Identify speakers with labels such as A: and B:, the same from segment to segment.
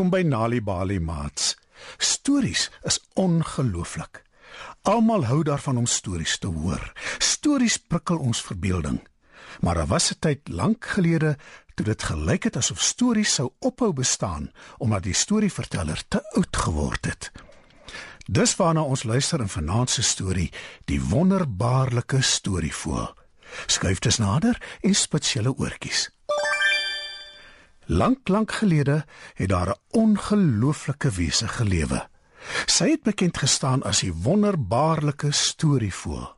A: Welkom by Nali Bali Mats. Stories is ongelooflik. Almal hou daarvan om stories te hoor. Stories prikkel ons verbeelding. Maar daar was 'n tyd lank gelede toe dit gelyk het asof stories sou ophou bestaan omdat die storieverteller te oud geword het. Dis waarna ons luister in vanaand se storie, die wonderbaarlike storievoël. Skuif dit nader en spits julle oortjies. Lank lank gelede het daar 'n ongelooflike wese gelewe. Sy het bekend gestaan as die wonderbaarlike storievoël.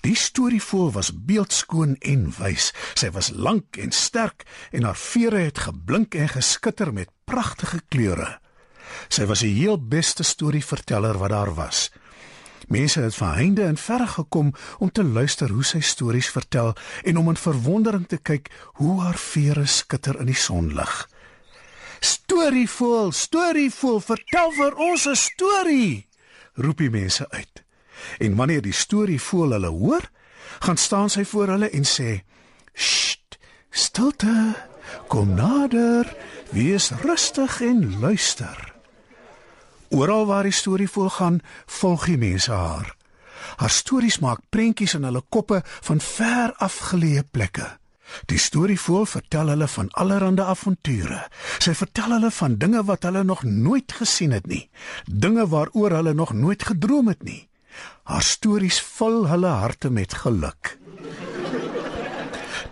A: Die storievoël was beeldskoon en wys. Sy was lank en sterk en haar vere het geblink en geskitter met pragtige kleure. Sy was die heel beste storieverteller wat daar was. Mense het van heinde en verre gekom om te luister hoe sy stories vertel en om in verwondering te kyk hoe haar vere skitter in die sonlig. Storievoël, storievoël, vertel vir ons 'n storie, roep die mense uit. En wanneer die storievoël hulle hoor, gaan staan sy voor hulle en sê: "Sst, stilte. Kom nader, wees rustig en luister." Oral waar die storie voorgaan, volg die mense haar. Haar stories maak prentjies in hulle koppe van ver afgeleë plekke. Die storievoël vertel hulle van allerlei avonture. Sy vertel hulle van dinge wat hulle nog nooit gesien het nie, dinge waaroor hulle nog nooit gedroom het nie. Haar stories vul hulle harte met geluk.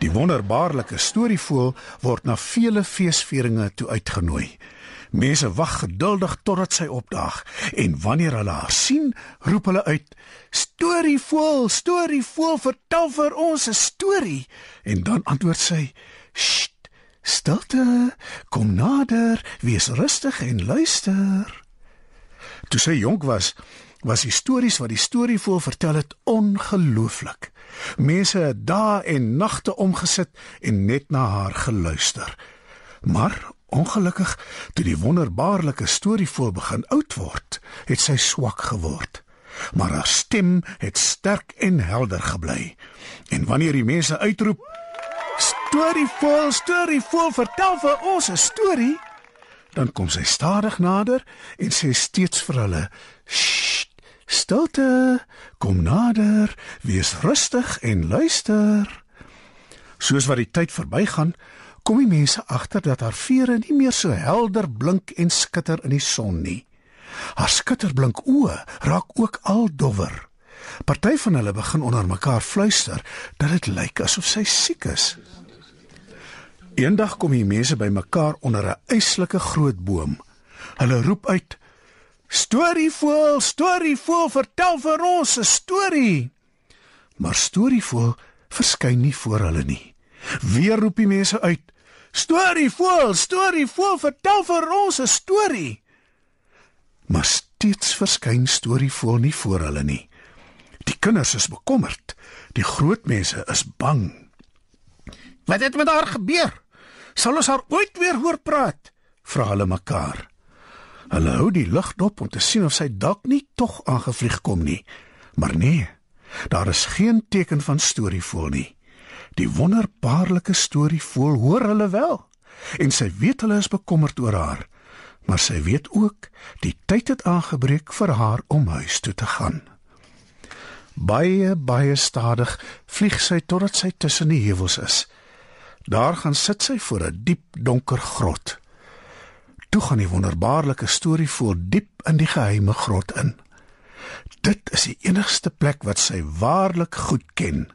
A: Die wonderbaarlike storievoël word na vele feesvieringe toe uitgenooi. Mense wag geduldig totdat sy opdaag en wanneer hulle haar sien, roep hulle uit: "Storie voel, storie voel, vertel vir ons 'n storie." En dan antwoord sy: "Sst, stilte, kom nader, wees rustig en luister." Toe sy jonk was, was die stories wat die storievoël vertel het ongelooflik. Mense het dae en nagte omgesit en net na haar geluister. Maar Ongelukkig, toe die wonderbaarlike storie voor begin oud word, het sy swak geword. Maar haar stem het sterk en helder gebly. En wanneer die mense uitroep: "Storie vol, storie vol, vertel vir ons 'n storie," dan kom sy stadig nader en sê steeds vir hulle: "Sst, stilte, kom nader, wees rustig en luister." Soos wat die tyd verbygaan, kom die mense agter dat haar vere nie meer so helder blink en skitter in die son nie. Haar skitterblink oë raak ook al dowwer. Party van hulle begin onder mekaar fluister dat dit lyk asof sy siek is. Eendag kom die mense bymekaar onder 'n eislike groot boom. Hulle roep uit: "Storievoël, storievoël, vertel vir ons 'n storie." Maar storievoël verskyn nie voor hulle nie. Weer roep die mense uit: Storie voel, storie voel, vertel vir ons 'n storie. Maar steeds verskyn storie voel nie voor hulle nie. Die kinders is bekommerd. Die groot mense is bang. Wat het met haar gebeur? Sal ons haar ooit weer hoor praat? Vra hulle mekaar. Hulle hou die lig dop om te sien of sy dalk nie tog aangevlieg kom nie. Maar nee, daar is geen teken van storie voel nie. Die wonderbaarlike storie voel hoor hulle wel. En sy weet hulle is bekommerd oor haar maar sy weet ook die tyd het aangebreek vir haar om huis toe te gaan. Baie baie stadig vlieg sy totdat sy tussen die heuwels is. Daar gaan sit sy voor 'n diep donker grot. Toe gaan die wonderbaarlike storie voel diep in die geheime grot in. Dit is die enigste plek wat sy waarlik goed ken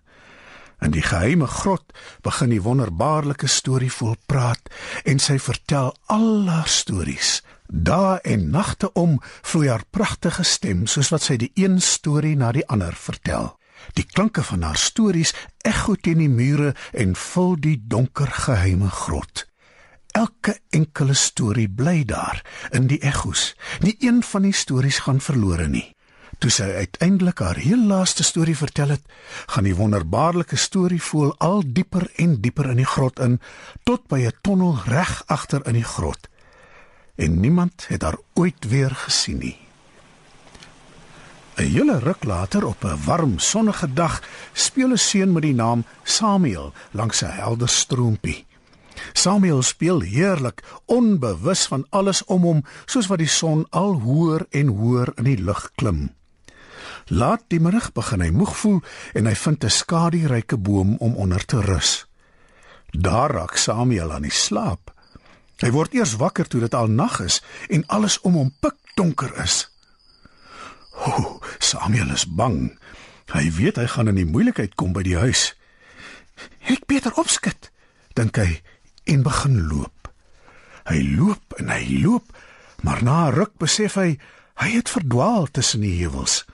A: In die geheime grot begin die wonderbaarlike storie vol praat en sy vertel al haar stories. Dae en nagte om vloei haar pragtige stem soos wat sy die een storie na die ander vertel. Die klanke van haar stories ekho teen die mure en vul die donker geheime grot. Elke enkele storie bly daar in die ekho's. Nie een van die stories gaan verlore nie. Toe sy uiteindelik haar heel laaste storie vertel het, gaan die wonderbaarlike storie voel al dieper en dieper in die grot in tot by 'n tonnel reg agter in die grot. En niemand het haar ooit weer gesien nie. 'n Hele ruk later op 'n warm sonnige dag speel 'n seun met die naam Samuel langs 'n helder stroompie. Samuel speel heerlik, onbewus van alles om hom, soos wat die son al hoër en hoër in die lug klim. Laat die middag begin hy moeg voel en hy vind 'n skaduryke boom om onder te rus. Daar raak Samuel aan die slaap. Hy word eers wakker toe dit al nag is en alles om hom pikdonker is. O, Samuel is bang. Hy weet hy gaan in die moeilikheid kom by die huis. Ek beter opskit, dink hy en begin loop. Hy loop en hy loop, maar na 'n ruk besef hy hy het verdwaal tussen die heuwels.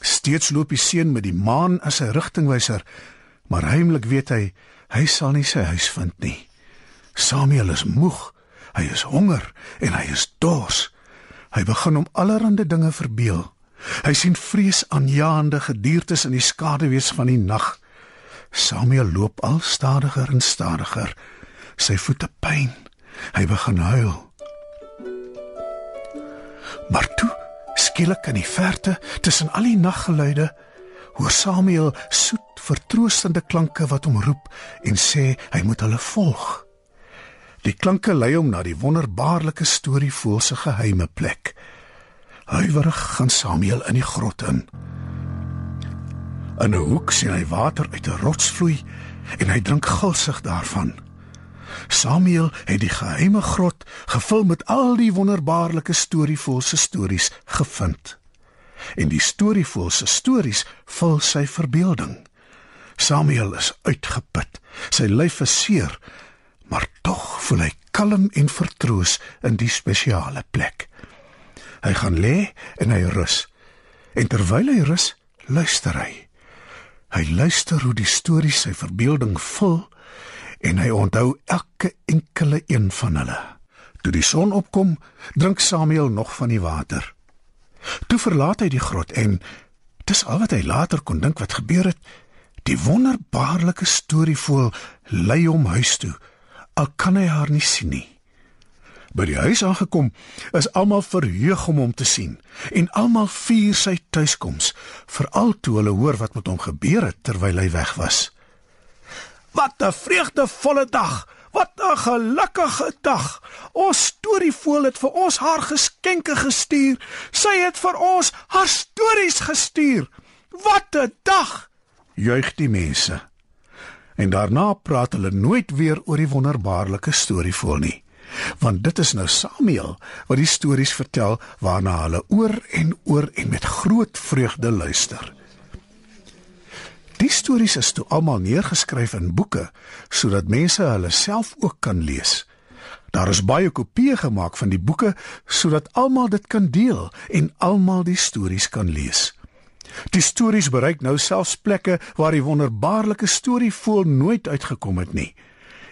A: Steeds loop die seun met die maan as 'n rigtingwyser, maar heimlik weet hy hy sal nie sy huis vind nie. Samuel is moeg, hy is honger en hy is dors. Hy begin om allerlei dinge verbeel. Hy sien vreesaanjaende gediertes in die skaduwees van die nag. Samuel loop al stadiger en stadiger sy voete pyn. Hy begin huil. Maar toe, skielik in die verte, tussen al die naggeluide, hoor Samuel soet, vertroostende klanke wat hom roep en sê hy moet hulle volg. Die klanke lei hom na die wonderbaarlike storie voel se geheime plek. Huiwerig gaan Samuel in die grot in. In 'n hoek sien hy water uit 'n rots vloei en hy drink gulsig daarvan. Samuel het die geheime grot gevul met al die wonderbaarlike storievolse stories gevind. En die storievolse stories vul sy verbeelding. Samuel is uitgeput. Sy lyf is seer, maar tog voel hy kalm en vertroos in die spesiale plek. Hy gaan lê en hy rus. En terwyl hy rus, luister hy. Hy luister hoe die stories sy verbeelding vul en hy onthou elke enkele een van hulle. Toe die son opkom, drink Samuel nog van die water. Toe verlaat hy die grot en dis al wat hy later kon dink wat gebeur het. Die wonderbaarlike storie voel lei hom huis toe. Al kan hy haar nie sien nie. By die huis aangekom, is almal verheug om hom te sien en almal vier sy tuiskoms, veral toe hulle hoor wat met hom gebeur het terwyl hy weg was. Wat 'n vreugdevolle dag. Wat 'n gelukkige dag. Ons storievoël het vir ons haar geskenke gestuur. Sy het vir ons haar stories gestuur. Wat 'n dag. Juig die mense. En daarna praat hulle nooit weer oor die wonderbaarlike storievoël nie. Want dit is nou Samuel wat die stories vertel waarna hulle oor en oor en met groot vreugde luister. Die stories is toe almal neergeskryf in boeke sodat mense hulle self ook kan lees. Daar is baie kopieë gemaak van die boeke sodat almal dit kan deel en almal die stories kan lees. Die stories bereik nou selfs plekke waar die wonderbaarlike storie voel nooit uitgekom het nie.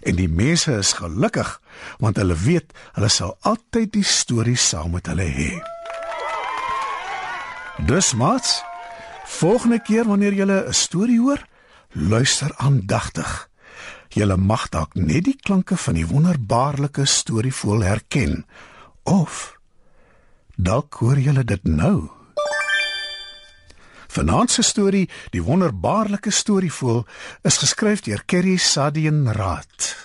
A: En die mense is gelukkig want hulle weet hulle sal altyd die stories saam met hulle hê. Dus mats Volgende keer wanneer jy 'n storie hoor, luister aandagtig. Jy mag dalk net die klanke van die wonderbaarlike storievoël herken of dalk hoor jy dit nou. Vanaand se storie, die wonderbaarlike storievoël, is geskryf deur Kerry Sadien Raad.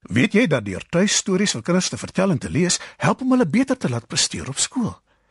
A: Weet jy dat deur tuistories vir kinders te vertel en te lees, help om hulle beter te laat presteer op skool?